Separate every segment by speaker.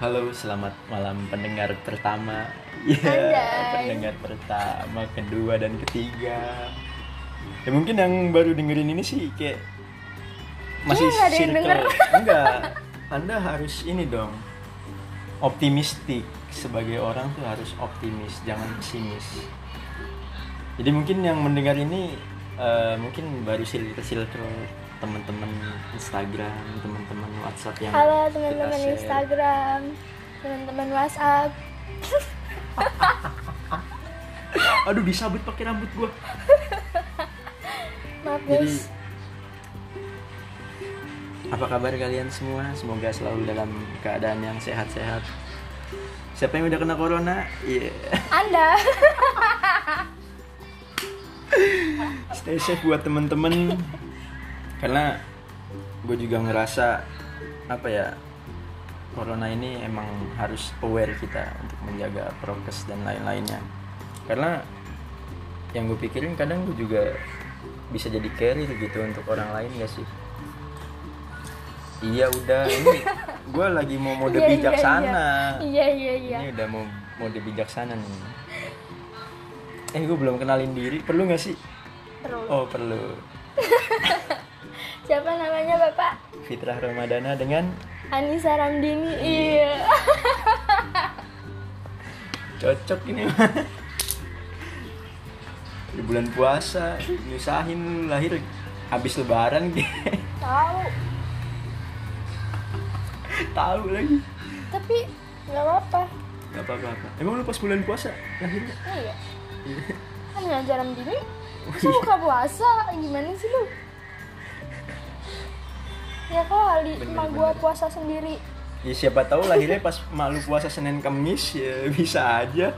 Speaker 1: Halo, selamat malam pendengar pertama. Ya,
Speaker 2: Anjay.
Speaker 1: pendengar pertama, kedua dan ketiga. Ya mungkin yang baru dengerin ini sih kayak masih
Speaker 2: yang denger.
Speaker 1: Enggak. Anda harus ini dong. Optimistik sebagai orang tuh harus optimis, jangan pesimis. Jadi mungkin yang mendengar ini eh, mungkin baru filter-filter teman-teman Instagram, teman-teman WhatsApp yang
Speaker 2: Halo teman-teman. Instagram, teman-teman WhatsApp.
Speaker 1: Aduh disabut pakai rambut gua.
Speaker 2: Maaf
Speaker 1: Jadi apa kabar kalian semua? Semoga selalu dalam keadaan yang sehat-sehat. Siapa yang udah kena corona? Iya.
Speaker 2: Anda.
Speaker 1: Stay safe buat temen-temen. Karena gue juga ngerasa apa ya corona ini emang harus aware kita untuk menjaga prokes dan lain-lainnya. Karena yang gue pikirin kadang gue juga bisa jadi carrier gitu untuk orang lain gak sih? Iya udah ini gue lagi mau mode
Speaker 2: Iya, iya,
Speaker 1: bijaksana.
Speaker 2: Iya iya iya.
Speaker 1: Ini udah mau mode bijaksana nih. Eh gue belum kenalin diri, perlu gak sih?
Speaker 2: Terus.
Speaker 1: Oh perlu.
Speaker 2: Siapa namanya Bapak?
Speaker 1: Fitrah Ramadana dengan
Speaker 2: Anissa Ramdini. Iya.
Speaker 1: cocok ini di bulan puasa nyusahin lahir habis lebaran gitu
Speaker 2: Tahu.
Speaker 1: tahu lagi
Speaker 2: Tapi nggak apa-apa.
Speaker 1: nggak apa apa emang lu pas bulan puasa lahirnya
Speaker 2: Iya. Kan ngajar Ramdini. Masa buka puasa? Gimana sih lu? Ya kali,
Speaker 1: Bener,
Speaker 2: emak puasa sendiri.
Speaker 1: ya siapa tahu lahirnya pas malu puasa senin kemis ya bisa aja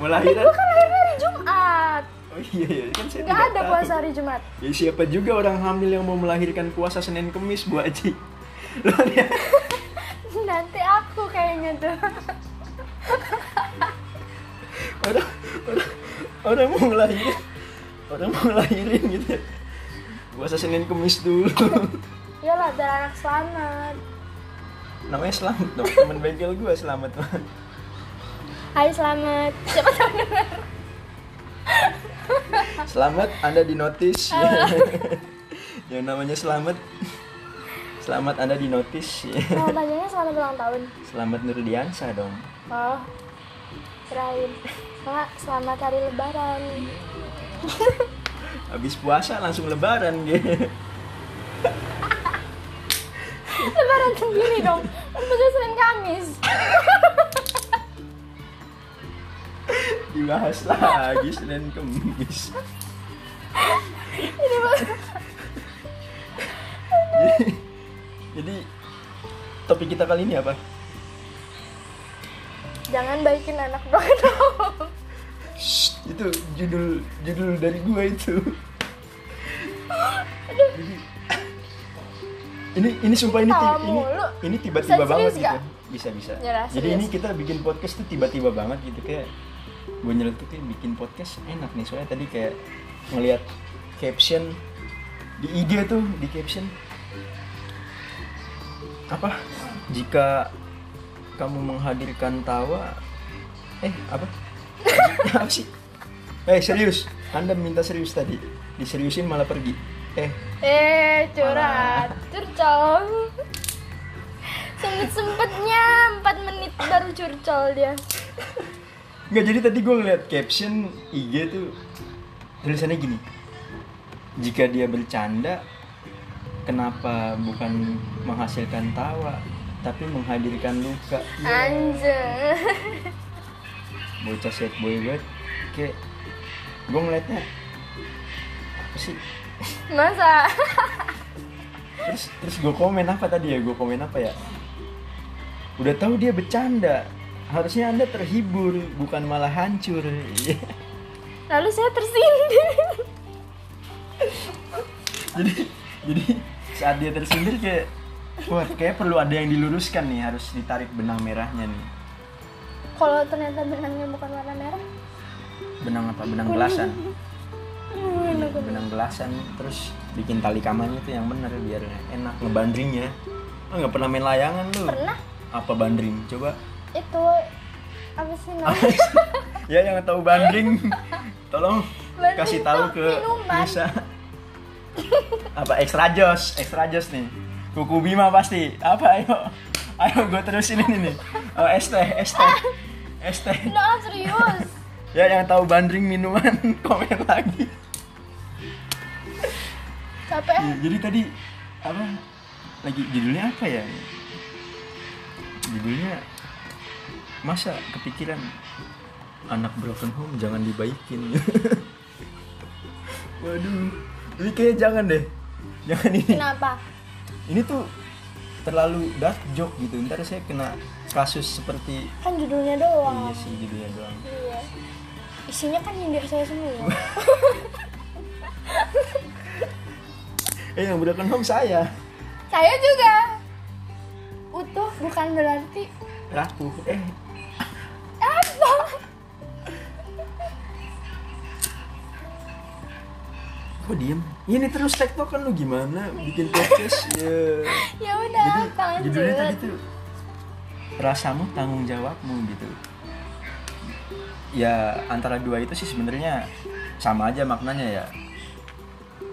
Speaker 1: mau lahiran
Speaker 2: gua kan lahirnya hari Jumat.
Speaker 1: oh iya iya kan saya tidak
Speaker 2: ada
Speaker 1: tahu.
Speaker 2: puasa hari Jumat.
Speaker 1: ya siapa juga orang hamil yang mau melahirkan puasa senin kemis bu Aji
Speaker 2: Nanti aku kayaknya tuh.
Speaker 1: orang orang orang mau ngelahirin orang mau ngelahirin gitu ya. Puasa senin kemis dulu
Speaker 2: Iyalah, biar anak selamat.
Speaker 1: namanya selamat dong temen bengkel gue selamat
Speaker 2: Hai selamat. Siapa tahu dengar.
Speaker 1: selamat anda di notis yang namanya selamat selamat anda di notis
Speaker 2: Mau tanyanya selamat ulang tahun.
Speaker 1: selamat Nurdiansa dong
Speaker 2: Oh, kirain. Mak, selamat hari lebaran.
Speaker 1: habis puasa langsung lebaran gitu
Speaker 2: lebaran sendiri dong. Puasa Senin Kamis.
Speaker 1: dibahas lagi senin kemis
Speaker 2: Ini
Speaker 1: jadi, jadi topik kita kali ini apa
Speaker 2: jangan baikin anak dong.
Speaker 1: Itu judul judul dari gua itu. Jadi, ini ini sumpah ini ti-
Speaker 2: Tawa
Speaker 1: ini ini tiba-tiba banget gitu.
Speaker 2: gak?
Speaker 1: Bisa bisa.
Speaker 2: Yalah,
Speaker 1: Jadi ini kita bikin podcast tuh tiba-tiba banget gitu kayak gue nyeletukin bikin podcast enak nih soalnya tadi kayak ngelihat caption di IG tuh di caption apa jika kamu menghadirkan tawa eh apa apa sih eh serius anda minta serius tadi diseriusin malah pergi eh
Speaker 2: Eh, curhat. Curcol. Sempet-sempetnya 4 menit baru curcol dia.
Speaker 1: nggak jadi tadi gue ngeliat caption IG tuh tulisannya gini jika dia bercanda kenapa bukan menghasilkan tawa tapi menghadirkan luka Ya,
Speaker 2: Anjir.
Speaker 1: bocah set boy banget kayak gue ngeliatnya apa sih
Speaker 2: Masa?
Speaker 1: terus terus gue komen apa tadi ya gue komen apa ya udah tahu dia bercanda harusnya anda terhibur bukan malah hancur.
Speaker 2: Lalu saya tersindir.
Speaker 1: jadi jadi saat dia tersindir kayak wah kayak perlu ada yang diluruskan nih harus ditarik benang merahnya nih
Speaker 2: Kalau ternyata benangnya bukan warna merah,
Speaker 1: benang apa benang gelasan benang gelasan terus bikin tali kamarnya itu yang bener biar enak ngebandringnya Oh, nggak pernah main layangan lu?
Speaker 2: Pernah.
Speaker 1: Apa bandring? Coba.
Speaker 2: Itu apa sih namanya?
Speaker 1: ya yang tahu bandring, tolong
Speaker 2: Bandring
Speaker 1: kasih tahu ke
Speaker 2: minuman.
Speaker 1: Nisa. Apa extra jos? Extra jos nih. Kuku Bima pasti. Apa ayo? Ayo gue terusin ini nih. Oh, teh. Es teh.
Speaker 2: Nah, serius.
Speaker 1: Ya yang tahu bandring minuman komen lagi.
Speaker 2: Capek.
Speaker 1: Iya, jadi tadi apa lagi judulnya apa ya judulnya masa kepikiran anak broken home jangan dibaikin waduh ini kayak jangan deh jangan ini
Speaker 2: Kenapa?
Speaker 1: ini tuh terlalu dark joke gitu ntar saya kena kasus seperti
Speaker 2: Kan judulnya
Speaker 1: iya
Speaker 2: doang.
Speaker 1: sih judulnya doang
Speaker 2: Iya. Isinya kan nyindir saya semua.
Speaker 1: eh yang broken home saya.
Speaker 2: Saya juga. Utuh bukan berarti.
Speaker 1: Rapuh. Eh.
Speaker 2: Apa?
Speaker 1: kok diem? Ini terus tektok kan lu gimana? Bikin podcast ya
Speaker 2: Ya udah,
Speaker 1: jadi judulnya tadi tuh rasamu tanggung jawabmu gitu ya antara dua itu sih sebenarnya sama aja maknanya ya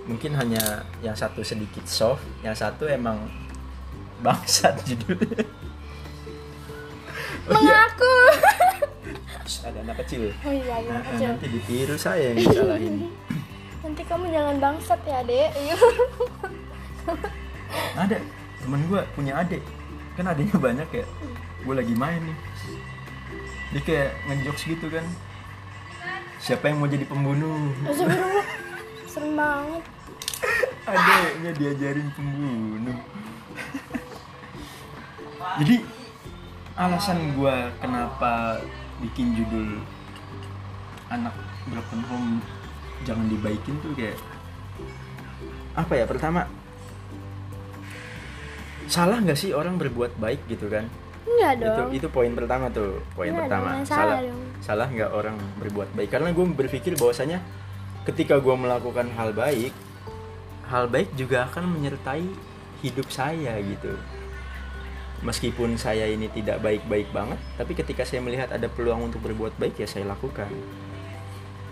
Speaker 1: mungkin hanya yang satu sedikit soft yang satu emang bangsat judulnya oh, iya.
Speaker 2: Mengaku.
Speaker 1: Ada anak kecil
Speaker 2: Oh iya, iya,
Speaker 1: Nah,
Speaker 2: kecil.
Speaker 1: nanti ditiru saya yang disalahin
Speaker 2: Nanti kamu jangan bangsat ya, Dek.
Speaker 1: ada temen gue punya adik kan adiknya banyak ya gue lagi main nih dia kayak ngejokes gitu kan siapa yang mau jadi pembunuh
Speaker 2: Astagfirullah. Serem banget.
Speaker 1: adiknya diajarin pembunuh jadi alasan gue kenapa bikin judul anak broken home jangan dibaikin tuh kayak apa ya pertama salah nggak sih orang berbuat baik gitu kan
Speaker 2: Enggak
Speaker 1: itu
Speaker 2: dong.
Speaker 1: itu poin pertama tuh poin
Speaker 2: Iya
Speaker 1: pertama.
Speaker 2: dong,
Speaker 1: salah
Speaker 2: salah dong.
Speaker 1: salah nggak orang berbuat baik? Karena gue berpikir bahwasanya ketika gue melakukan hal baik hal baik juga akan menyertai hidup saya gitu. Meskipun saya ini tidak baik-baik banget tapi ketika saya melihat ada peluang untuk berbuat baik ya saya lakukan.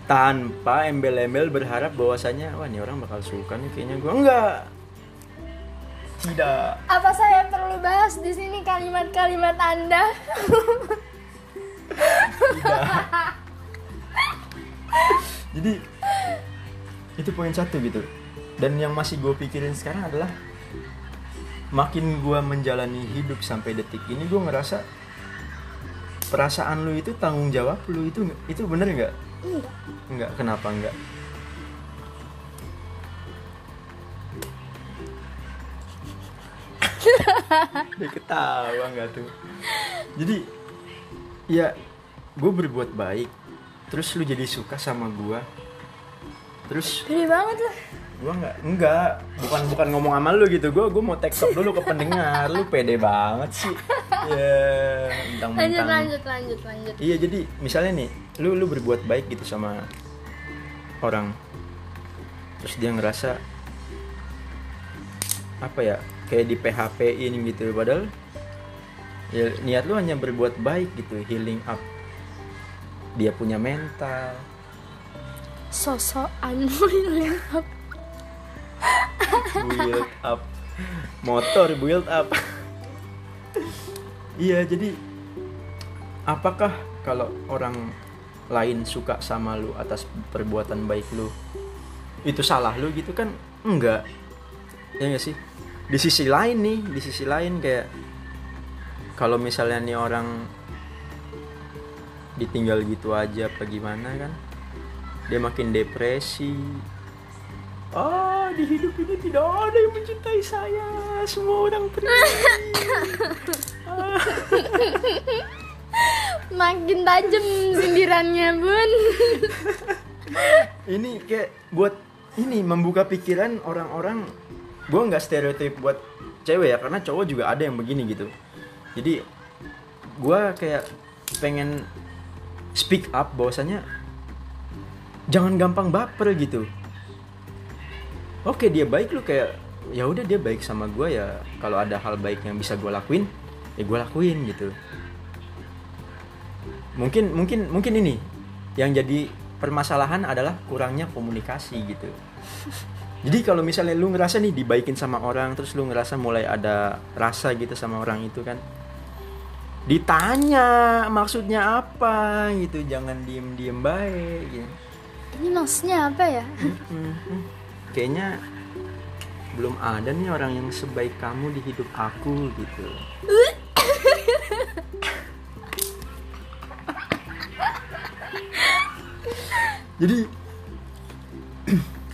Speaker 1: Tanpa embel-embel berharap bahwasanya wah ini orang bakal suka nih kayaknya gue enggak tidak.
Speaker 2: Apa saya perlu bahas di sini kalimat-kalimat Anda?
Speaker 1: tidak. Jadi itu poin satu gitu. Dan yang masih gue pikirin sekarang adalah makin gue menjalani hidup sampai detik ini gue ngerasa perasaan lu itu tanggung jawab lu. Itu itu bener nggak?
Speaker 2: Enggak.
Speaker 1: nggak. Kenapa nggak dia ketawa nggak tuh jadi ya gue berbuat baik terus lu jadi suka sama gue terus
Speaker 2: Gede banget lah.
Speaker 1: gue nggak nggak bukan bukan ngomong sama lu gitu gue gue mau tekstok dulu ke pendengar lu pede banget sih ya
Speaker 2: Lanjut,
Speaker 1: mentang-mentang
Speaker 2: lanjut, lanjut, lanjut.
Speaker 1: Iya jadi misalnya nih, lu lu berbuat baik gitu sama orang, terus dia ngerasa apa ya kayak di PHP ini gitu, padahal ya niat lu hanya berbuat baik gitu, healing up. Dia punya mental,
Speaker 2: Sosokan build up.
Speaker 1: build up. Motor build up. iya jadi apakah kalau orang lain suka sama lu atas perbuatan baik lu itu salah lu gitu kan? Enggak. Ya enggak sih di sisi lain nih di sisi lain kayak kalau misalnya nih orang ditinggal gitu aja apa gimana kan dia makin depresi ah di hidup ini tidak ada yang mencintai saya semua orang pergi Ah.
Speaker 2: Makin tajam sindirannya, Bun.
Speaker 1: ini kayak buat ini membuka pikiran orang-orang gue nggak stereotip buat cewek ya karena cowok juga ada yang begini gitu. Jadi gue kayak pengen speak up bahwasanya jangan gampang baper gitu. Oke dia baik lu kayak ya udah dia baik sama gue ya. Kalau ada hal baik yang bisa gue lakuin ya gue lakuin gitu. Mungkin mungkin mungkin ini yang jadi permasalahan adalah kurangnya komunikasi gitu jadi kalau misalnya lu ngerasa nih dibaikin sama orang terus lu ngerasa mulai ada rasa gitu sama orang itu kan ditanya maksudnya apa gitu jangan diem diem baik gitu.
Speaker 2: Ini maksudnya apa ya?
Speaker 1: Kayaknya belum ada nih orang yang sebaik kamu di hidup aku gitu jadi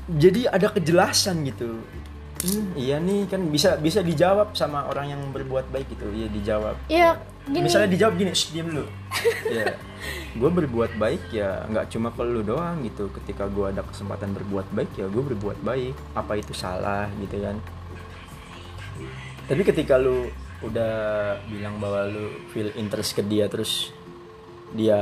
Speaker 1: jadi ada kejelasan gitu. Hmm, iya nih kan bisa bisa dijawab sama orang yang berbuat baik gitu. Iya dijawab.
Speaker 2: Ya gini.
Speaker 1: misalnya dijawab gini "Shh, diem dulu ya gue berbuat baik ya nggak cuma ke lu doang gitu. Ketika gue ada kesempatan berbuat baik ya gue berbuat baik. Apa itu salah? Gitu kan. Tapi ketika lu udah bilang bahwa lu feel interest ke dia terus dia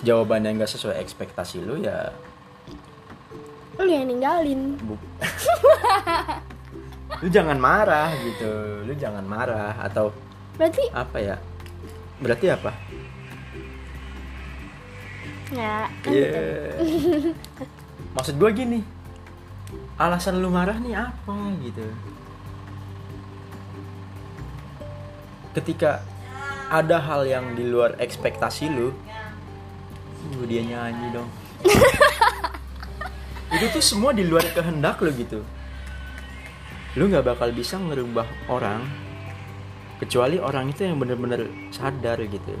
Speaker 1: jawabannya nggak sesuai ekspektasi lu ya
Speaker 2: lu yang ninggalin.
Speaker 1: bu- lu jangan marah gitu lu jangan marah atau
Speaker 2: Berarti
Speaker 1: apa ya berarti apa
Speaker 2: ya kan
Speaker 1: Iya.
Speaker 2: gitu.
Speaker 1: maksud gue gini alasan lu marah nih apa gitu ketika ada hal yang di luar ekspektasi lu uh, dia nyanyi dong. Itu tuh semua di luar kehendak lu gitu. Lu nggak bakal bisa ngerubah orang kecuali orang itu yang bener-bener sadar gitu.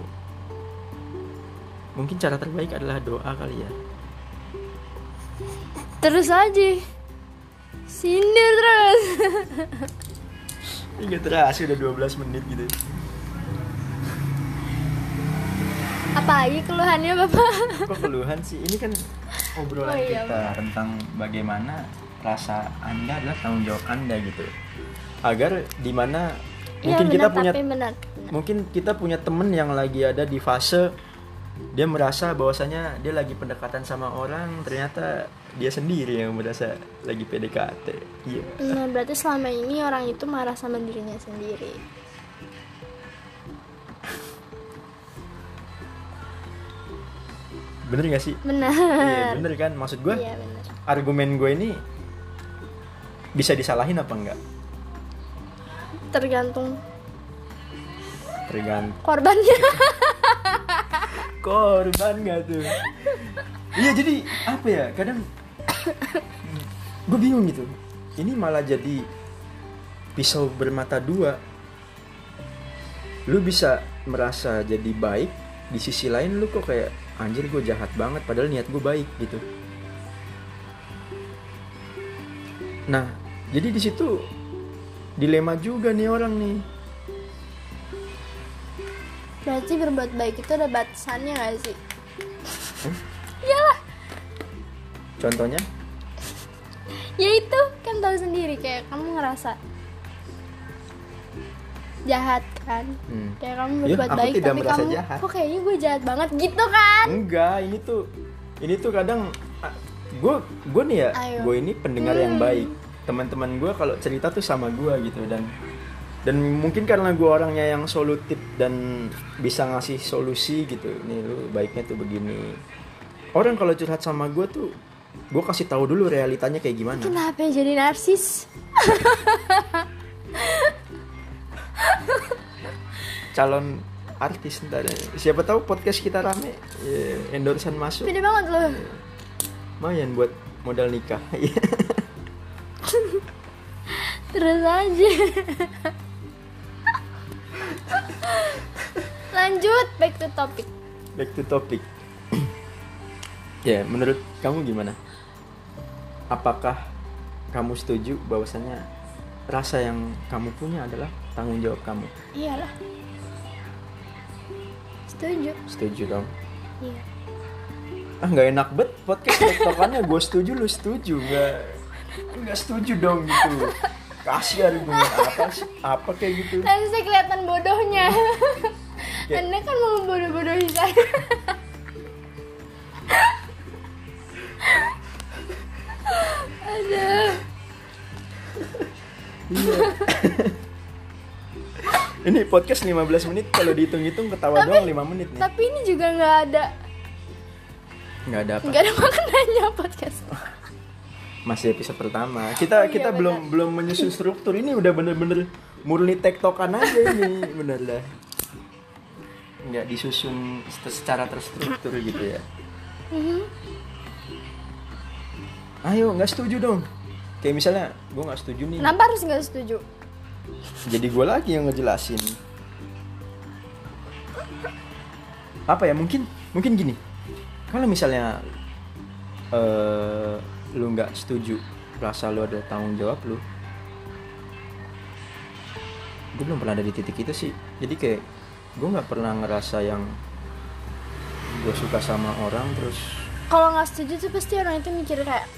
Speaker 1: Mungkin cara terbaik adalah doa kali ya.
Speaker 2: Terus aja. Sindir terus.
Speaker 1: Ini gak terasa udah 12 menit gitu
Speaker 2: Apa lagi keluhannya Bapak?
Speaker 1: Kok keluhan sih? Ini kan obrolan
Speaker 2: Oh iya,
Speaker 1: kita tentang bagaimana rasa Anda adalah tanggung jawab Anda gitu Agar di mana
Speaker 2: Iya
Speaker 1: mungkin kita
Speaker 2: benar,
Speaker 1: punya
Speaker 2: tapi benar.
Speaker 1: mungkin kita punya temen yang lagi ada di fase dia merasa bahwasanya dia lagi pendekatan sama orang ternyata dia sendiri yang merasa lagi PDKT iya
Speaker 2: Nah, berarti selama ini orang itu marah sama dirinya sendiri.
Speaker 1: Bener gak sih?
Speaker 2: Benar.
Speaker 1: iya bener kan? Maksud gue
Speaker 2: Iya,
Speaker 1: argumen gue ini bisa disalahin apa enggak?
Speaker 2: Tergantung.
Speaker 1: Tergantung.
Speaker 2: Korbannya.
Speaker 1: korban gak tuh? Iya jadi apa ya? Kadang gue bingung gitu. Ini malah jadi pisau bermata dua. Lu bisa merasa jadi baik di sisi lain lu kok kayak anjir gue jahat banget padahal niat gue baik gitu. Nah jadi di situ dilema juga nih orang nih.
Speaker 2: Berarti berbuat baik itu ada batasannya gak sih?
Speaker 1: contohnya?
Speaker 2: Ya itu kan tahu sendiri kayak kamu ngerasa jahat kan
Speaker 1: Hmm.
Speaker 2: kayak kamu
Speaker 1: Ya,
Speaker 2: berbuat
Speaker 1: aku
Speaker 2: baik
Speaker 1: tidak
Speaker 2: tapi kamu
Speaker 1: jahat.
Speaker 2: kok kayaknya gue jahat banget gitu kan
Speaker 1: Enggak, ini tuh ini tuh kadang gue gue nih ya, gue ini pendengar yang baik. Teman-teman gue kalau cerita tuh sama gue gitu dan dan mungkin karena gue orangnya yang solutif dan bisa ngasih solusi gitu. Nih lu baiknya tuh begini. Orang kalau curhat sama gue tuh gue kasih tahu dulu realitanya kayak gimana.
Speaker 2: kenapa jadi narsis
Speaker 1: Calon artis ntar. Siapa tahu podcast kita rame. Ya, endorsean masuk.
Speaker 2: Beda banget loh.
Speaker 1: Lumayan buat modal nikah.
Speaker 2: Terus aja. Lanjut back to topic.
Speaker 1: Back to topic. Ya menurut kamu gimana? Apakah kamu setuju bahwasanya rasa yang kamu punya adalah tanggung jawab kamu?
Speaker 2: Iyalah setuju.
Speaker 1: Setuju dong.
Speaker 2: Iya.
Speaker 1: Ah nggak enak bet podcast tektokannya. Gue setuju lu setuju. Nggak nggak setuju dong gitu. Kasih argumen apa sih? Apa kayak gitu?
Speaker 2: Nanti saya kelihatan bodohnya.
Speaker 1: Ya.
Speaker 2: anda kan mau bodoh-bodohi saya
Speaker 1: ini podcast 15 menit kalau dihitung-hitung ketawa
Speaker 2: Tapi-
Speaker 1: doang 5 menit nih.
Speaker 2: Tapi ini juga nggak ada
Speaker 1: Nggak ada apa.
Speaker 2: nggak ada maknanya podcast.
Speaker 1: Masih episode pertama. Kita
Speaker 2: Oh, iya,
Speaker 1: kita
Speaker 2: benar.
Speaker 1: belum belum menyusun struktur. Ini udah bener-bener murni tektokan aja ini, bener dah. Nggak disusun secara terstruktur gitu ya.
Speaker 2: Mhm.
Speaker 1: Ayo, nggak setuju dong. Kayak misalnya, gue nggak setuju nih.
Speaker 2: Kenapa harus nggak setuju?
Speaker 1: Jadi gue lagi yang ngejelasin. Apa ya? Mungkin mungkin gini. Kalau misalnya eh lu nggak setuju, rasa lu ada tanggung jawab lu. Gue belum pernah ada di titik itu sih. Jadi kayak gue nggak pernah ngerasa yang gue suka sama orang terus
Speaker 2: Kalau nggak setuju tuh pasti orang itu mikir kayak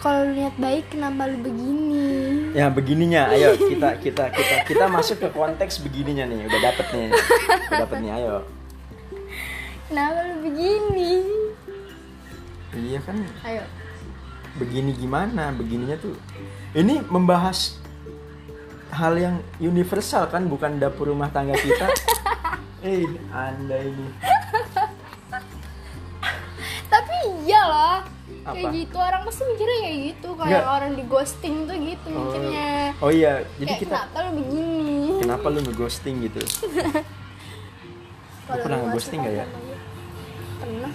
Speaker 2: kalau lu niat baik kenapa lu begini?
Speaker 1: ya begininya. Ayo kita kita kita kita masuk ke konteks begininya nih. Udah dapet nih. Udah dapet nih ayo.
Speaker 2: Kenapa lu begini?
Speaker 1: iya kan?
Speaker 2: Ayo.
Speaker 1: begini gimana? Begininya tuh. Ini membahas hal yang universal kan bukan dapur rumah tangga kita. Eh anda ini
Speaker 2: Tapi iyalah.
Speaker 1: Apa?
Speaker 2: Kayak gitu orang pasti mikirnya kayak gitu kayak orang di ghosting tuh gitu mikirnya.
Speaker 1: oh iya jadi
Speaker 2: kayak
Speaker 1: kita
Speaker 2: kenapa lu begini?
Speaker 1: kenapa lu ngeghosting gitu pernah
Speaker 2: lu nggak
Speaker 1: ngeghosting nggak ya?
Speaker 2: Pernah.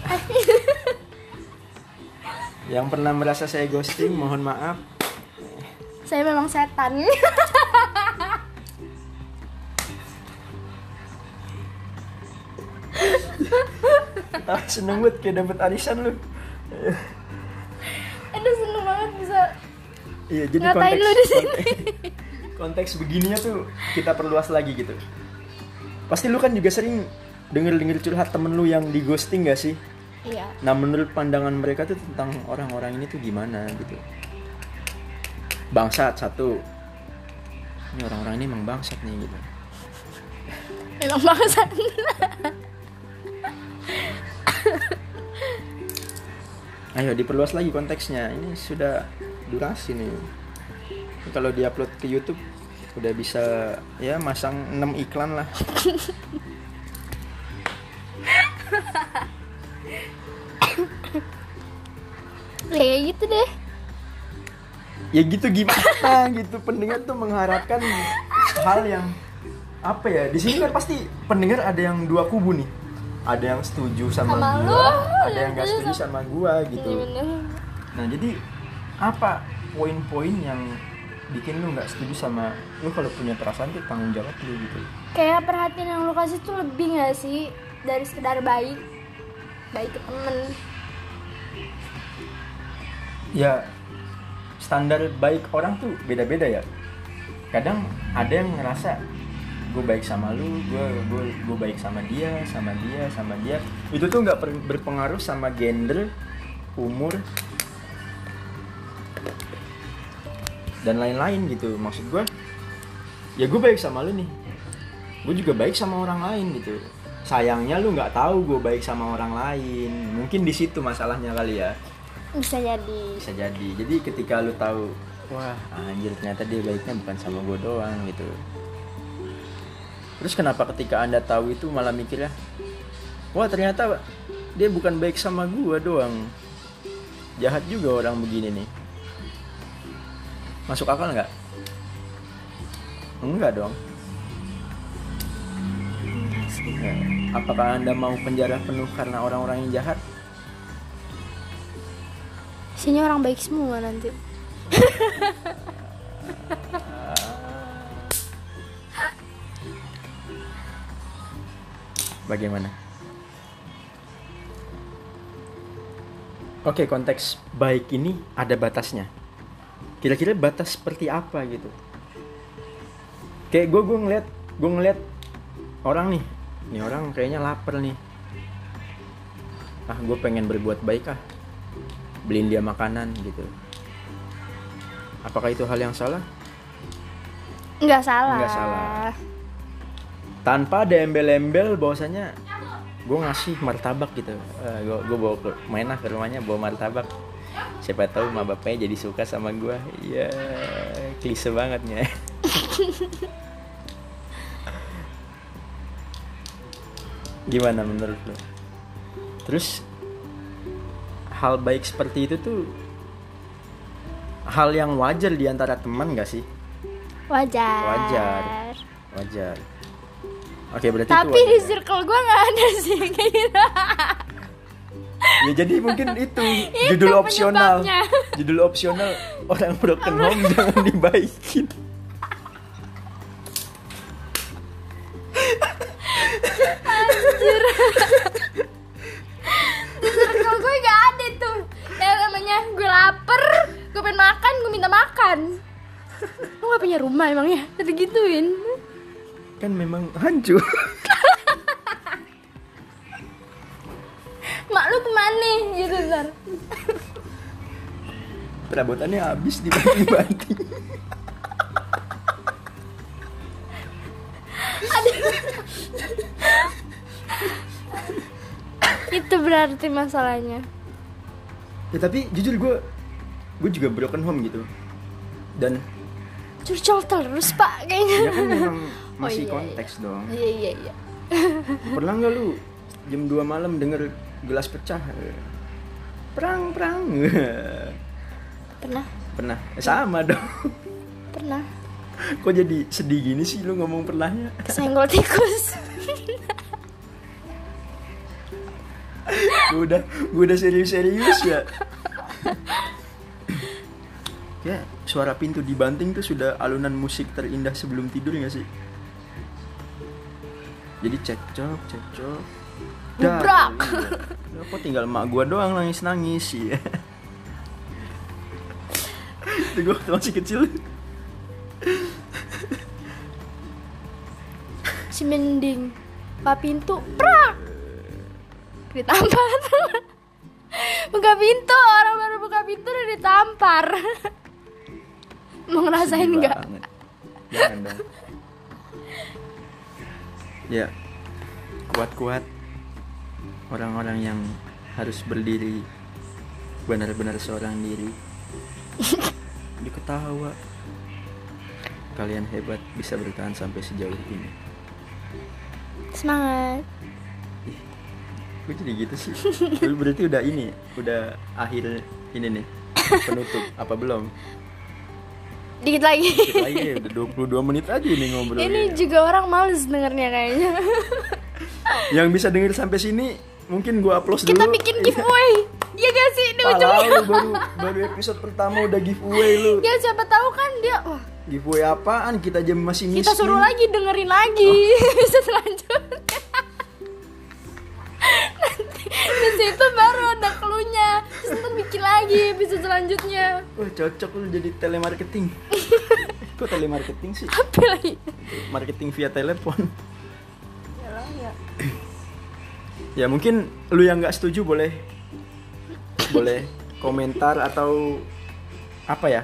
Speaker 1: yang pernah merasa saya ghosting mohon maaf
Speaker 2: Saya memang setan.
Speaker 1: seneng banget kayak dapet arisan lu
Speaker 2: Aduh seneng banget bisa
Speaker 1: iya jadi
Speaker 2: Ngatain
Speaker 1: konteks
Speaker 2: lu di sini.
Speaker 1: konteks, konteks begininya tuh kita perluas lagi gitu pasti lu kan juga sering denger denger curhat temen lu yang di ghosting gak sih
Speaker 2: Iya.
Speaker 1: Nah menurut pandangan mereka tuh tentang orang-orang ini tuh gimana gitu Bangsat satu Ini orang-orang ini emang bangsat nih gitu
Speaker 2: Memang bangsat.
Speaker 1: Ayo diperluas lagi konteksnya. Ini sudah durasi nih. Kalau diupload ke Youtube Udah bisa ya masang 6 iklan lah.
Speaker 2: Kayak gitu deh.
Speaker 1: Ya gitu gimana? Gitu. Pendengar tuh mengharapkan hal yang Apa ya? Di sini kan pasti pendengar ada yang dua kubu nih ada yang setuju sama,
Speaker 2: Sama
Speaker 1: gua, ada yang gak setuju sama gua gitu.
Speaker 2: Iya bener.
Speaker 1: Nah jadi apa poin-poin yang bikin lu nggak setuju sama lu kalau punya perasaan tuh tanggung jawab lu gitu?
Speaker 2: Kayak perhatian yang lu kasih tuh lebih gak sih dari sekedar baik baik ke temen
Speaker 1: Ya standar baik orang tuh beda-beda ya. Kadang ada yang ngerasa gue baik sama lu, gue gue gue baik sama dia, sama dia, sama dia. Itu tuh nggak berpengaruh sama gender, umur, dan lain-lain gitu. Maksud gue, ya gue baik sama lu nih. Gue juga baik sama orang lain gitu. Sayangnya lu nggak tahu gue baik sama orang lain. Mungkin di situ masalahnya kali ya
Speaker 2: bisa jadi
Speaker 1: bisa jadi jadi ketika lu tahu wah anjir ternyata dia baiknya bukan sama gue doang gitu terus kenapa ketika anda tahu itu malah mikirnya wah ternyata dia bukan baik sama gue doang. Jahat juga orang begini nih. Masuk akal nggak? Enggak dong. Ya, apakah anda mau penjara penuh karena orang-orang yang jahat?
Speaker 2: Isinya orang baik semua nanti
Speaker 1: Bagaimana? Oke, konteks baik ini ada batasnya. Kira-kira batas seperti apa gitu? Kayak gue gue ngeliat gue ngeliat orang nih, nih orang kayaknya lapar nih. Ah, gue pengen berbuat baik ah, beliin dia makanan gitu. Apakah itu hal yang salah?
Speaker 2: nggak salah
Speaker 1: Nggak salah. Tanpa ada embel-embel bahwasanya gue ngasih martabak gitu. Gue gue bawa ke main lah ke rumahnya bawa martabak. Siapa tahu ma bapaknya jadi suka sama gue iya klise bangetnya gimana menurut lo terus hal baik seperti itu tuh hal yang wajar di antara teman gak sih?
Speaker 2: Wajar.
Speaker 1: Wajar. wajar oke berarti
Speaker 2: tapi
Speaker 1: itu
Speaker 2: di
Speaker 1: wajar.
Speaker 2: circle gue nggak ada sih kayak gitu
Speaker 1: ya jadi mungkin itu
Speaker 2: Itu
Speaker 1: judul opsional. Judul opsional orang broken home jangan dibaikin.
Speaker 2: Circle gue nggak ada tuh. Yang namanya gue lapar gue pengen makan gue minta makan. Lu gak punya rumah emangnya tadi gituin
Speaker 1: kan memang hancur.
Speaker 2: Mak lu ke mana? Gitu ntar
Speaker 1: perabotannya habis dibanting-banting
Speaker 2: itu berarti masalahnya.
Speaker 1: Ya tapi jujur gue gue juga broken home gitu. Dan
Speaker 2: curcol terus pak kayaknya.
Speaker 1: Ya kan memang
Speaker 2: Oh,
Speaker 1: masih
Speaker 2: iya,
Speaker 1: konteks dong.
Speaker 2: Iya iya iya.
Speaker 1: Pernah nggak lu jam 2 malam denger gelas pecah? Perang perang
Speaker 2: pernah.
Speaker 1: Pernah. Eh, sama dong.
Speaker 2: Pernah.
Speaker 1: Kok jadi sedih gini sih lu ngomong pernahnya?
Speaker 2: Kesenggol tikus.
Speaker 1: Gue udah gue udah serius-serius ya. Ya suara pintu dibanting tuh sudah alunan musik terindah sebelum tidur gak sih jadi cekcok cekcok.
Speaker 2: Gebrak.
Speaker 1: iya. kok tinggal emak gua doang nangis nangis ya itu gue waktu masih kecil.
Speaker 2: Si mending buka pintu prak. Ditampar. Buka pintu orang baru buka pintu udah ditampar. Mau ngerasain nggak?
Speaker 1: jangan dong ya. Kuat-kuat. Orang-orang yang harus berdiri. Benar-benar seorang diri. Diketawa kalian hebat bisa bertahan sampai sejauh ini.
Speaker 2: Semangat.
Speaker 1: Gue jadi gitu sih? Lu berarti udah ini udah akhir ini nih. Penutup apa belum
Speaker 2: dikit lagi.
Speaker 1: Dikit lagi ya, udah 22 menit aja ini ngobrol
Speaker 2: ini juga orang males dengernya kayaknya.
Speaker 1: Yang bisa denger sampai sini mungkin gua upload dulu.
Speaker 2: kita bikin giveaway. Iya gak sih? Di
Speaker 1: Alah,
Speaker 2: ujungnya
Speaker 1: baru baru episode pertama udah giveaway lu.
Speaker 2: Ya siapa tahu kan dia wah.
Speaker 1: Giveaway apaan? Kita aja masih miskin.
Speaker 2: kita suruh lagi dengerin lagi. Bisa selanjutnya. Nanti di situ baru ada cluenya. Terus ntar bikin lagi bisa selanjutnya.
Speaker 1: Wah cocok lu jadi telemarketing kok telemarketing sih?
Speaker 2: Apa lagi.
Speaker 1: Marketing via telepon. Ya mungkin lu yang nggak setuju boleh boleh komentar atau apa ya?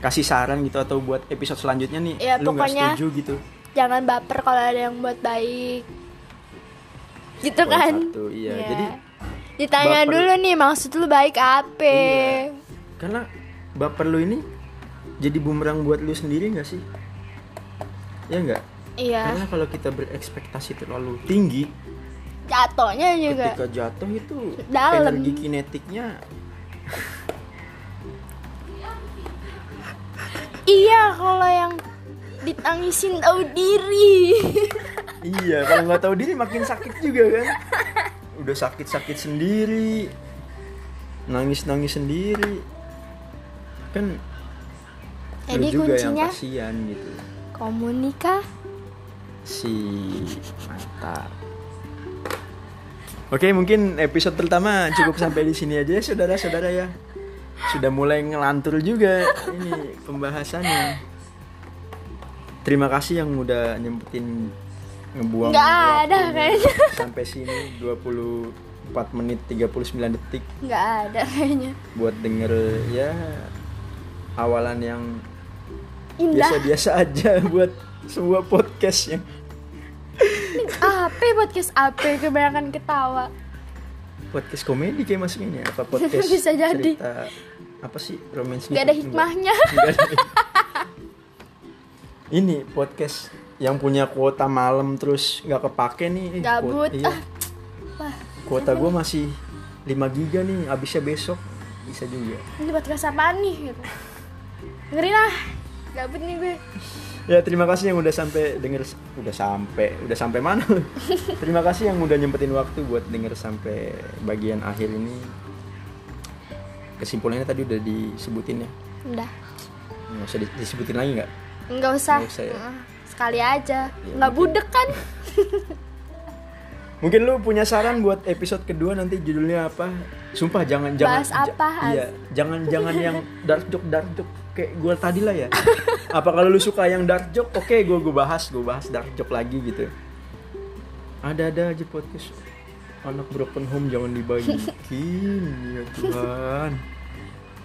Speaker 1: Kasih saran gitu atau buat episode selanjutnya nih
Speaker 2: Ya,
Speaker 1: lu nggak
Speaker 2: pokoknya
Speaker 1: setuju gitu.
Speaker 2: jangan baper kalau ada yang buat baik. Gitu
Speaker 1: Poin
Speaker 2: kan?
Speaker 1: satu, iya.
Speaker 2: Ya.
Speaker 1: Jadi,
Speaker 2: ditanya
Speaker 1: baper-
Speaker 2: dulu nih maksud lu baik apa?
Speaker 1: Iya. karena baper lu ini jadi bumerang buat lu sendiri nggak sih? Ya nggak?
Speaker 2: Iya.
Speaker 1: Karena kalau kita berekspektasi terlalu tinggi
Speaker 2: jatuhnya juga
Speaker 1: ketika jatuh itu
Speaker 2: Dalam.
Speaker 1: energi kinetiknya
Speaker 2: iya kalau yang ditangisin tahu diri.
Speaker 1: Iya kalau nggak tahu diri makin sakit juga kan? Udah sakit sakit sendiri nangis nangis sendiri. Kan
Speaker 2: Jadi
Speaker 1: lu juga yang
Speaker 2: kuncinya.
Speaker 1: kasihan gitu.
Speaker 2: Komunikasi
Speaker 1: si mantap. Oke mungkin episode pertama cukup sampai di sini aja ya saudara-saudara ya. Sudah mulai ngelantur juga ini pembahasannya. Terima kasih yang udah nyempetin ngebuang
Speaker 2: Nggak ada kayaknya.
Speaker 1: sampai sini 24 menit 39 detik.
Speaker 2: Nggak ada kayaknya.
Speaker 1: Buat denger ya awalan yang
Speaker 2: indah
Speaker 1: biasa-biasa aja buat sebuah podcast yang
Speaker 2: apa podcast apa kebanyakan ketawa
Speaker 1: podcast komedi kayak masuk ini apa podcast
Speaker 2: Bisa jadi.
Speaker 1: cerita apa sih romance
Speaker 2: Gak ada hikmahnya.
Speaker 1: ini podcast yang punya kuota malam terus nggak kepake nih
Speaker 2: Gabut.
Speaker 1: kuota, iya.
Speaker 2: Ah. Wah,
Speaker 1: kuota gue masih 5 giga nih abisnya besok bisa juga
Speaker 2: ini podcast apaan nih? Gitu. Dengerin lah. Gabut nih gue.
Speaker 1: ya terima kasih yang udah sampai denger udah sampai udah sampai mana terima kasih yang udah nyempetin waktu buat denger sampai bagian akhir ini kesimpulannya tadi udah disebutin ya
Speaker 2: Udah.
Speaker 1: nggak usah di- disebutin lagi nggak
Speaker 2: Enggak usah.
Speaker 1: Nggak usah ya?
Speaker 2: Sekali aja.
Speaker 1: Ya,
Speaker 2: Nggak
Speaker 1: mungkin.
Speaker 2: budek kan?
Speaker 1: mungkin lu punya saran buat episode kedua nanti judulnya apa sumpah jangan jangan
Speaker 2: Bahas apa,
Speaker 1: iya jangan jangan yang dark joke dark joke kayak gue tadi lah ya. Apa kalau lu suka yang dark joke oke gue gue bahas gue bahas dark joke lagi gitu. Ada ada aja podcast. Anak broken home jangan dibaikin ya Tuhan.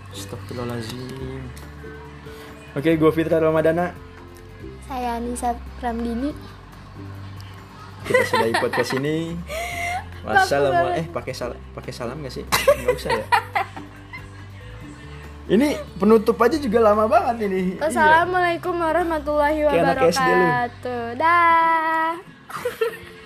Speaker 1: Astagfirullahaladzim. Oke, gue Fitra Ramadana.
Speaker 2: Saya Anissa Pramdini.
Speaker 1: kita sudahi podcast ini. Wassalamu
Speaker 2: banget.
Speaker 1: eh pakai salam pakai salam gak sih? Nggak usah ya ini penutup aja juga lama banget ini Iya.
Speaker 2: Wassalamualaikum warahmatullahi wabarakatuh. Dah.